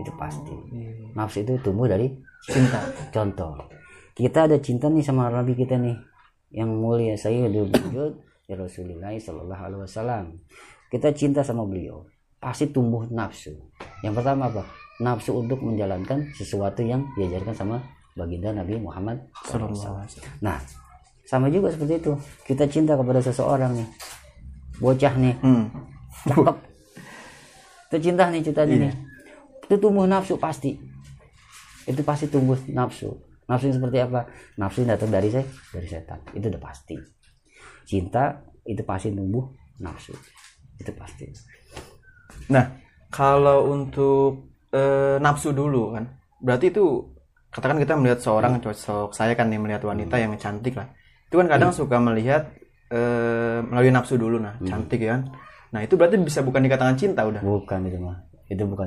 itu pasti Iya. nafsu itu tumbuh dari cinta contoh kita ada cinta nih sama Nabi kita nih yang mulia Sayyidul Wujud ya Rasulullah Sallallahu Alaihi Wasallam kita cinta sama beliau pasti tumbuh nafsu yang pertama apa nafsu untuk menjalankan sesuatu yang diajarkan sama baginda Nabi Muhammad Sallallahu SAW. alaihi wasallam. Nah, sama juga seperti itu. Kita cinta kepada seseorang nih. Bocah nih, hmm. cakep. Kita cinta nih cinta nih. Itu tumbuh nafsu pasti. Itu pasti tumbuh nafsu. Nafsu yang seperti apa? Nafsu yang datang dari saya, dari setan. Itu udah pasti. Cinta itu pasti tumbuh nafsu. Itu pasti. Nah, kalau untuk eh, nafsu dulu kan, berarti itu katakan kita melihat seorang sosok saya kan nih melihat wanita yang cantik lah. Itu kan kadang suka melihat eh, melalui nafsu dulu nah, cantik ya kan. Nah, itu berarti bisa bukan dikatakan cinta udah. Bukan itu mah. Itu bukan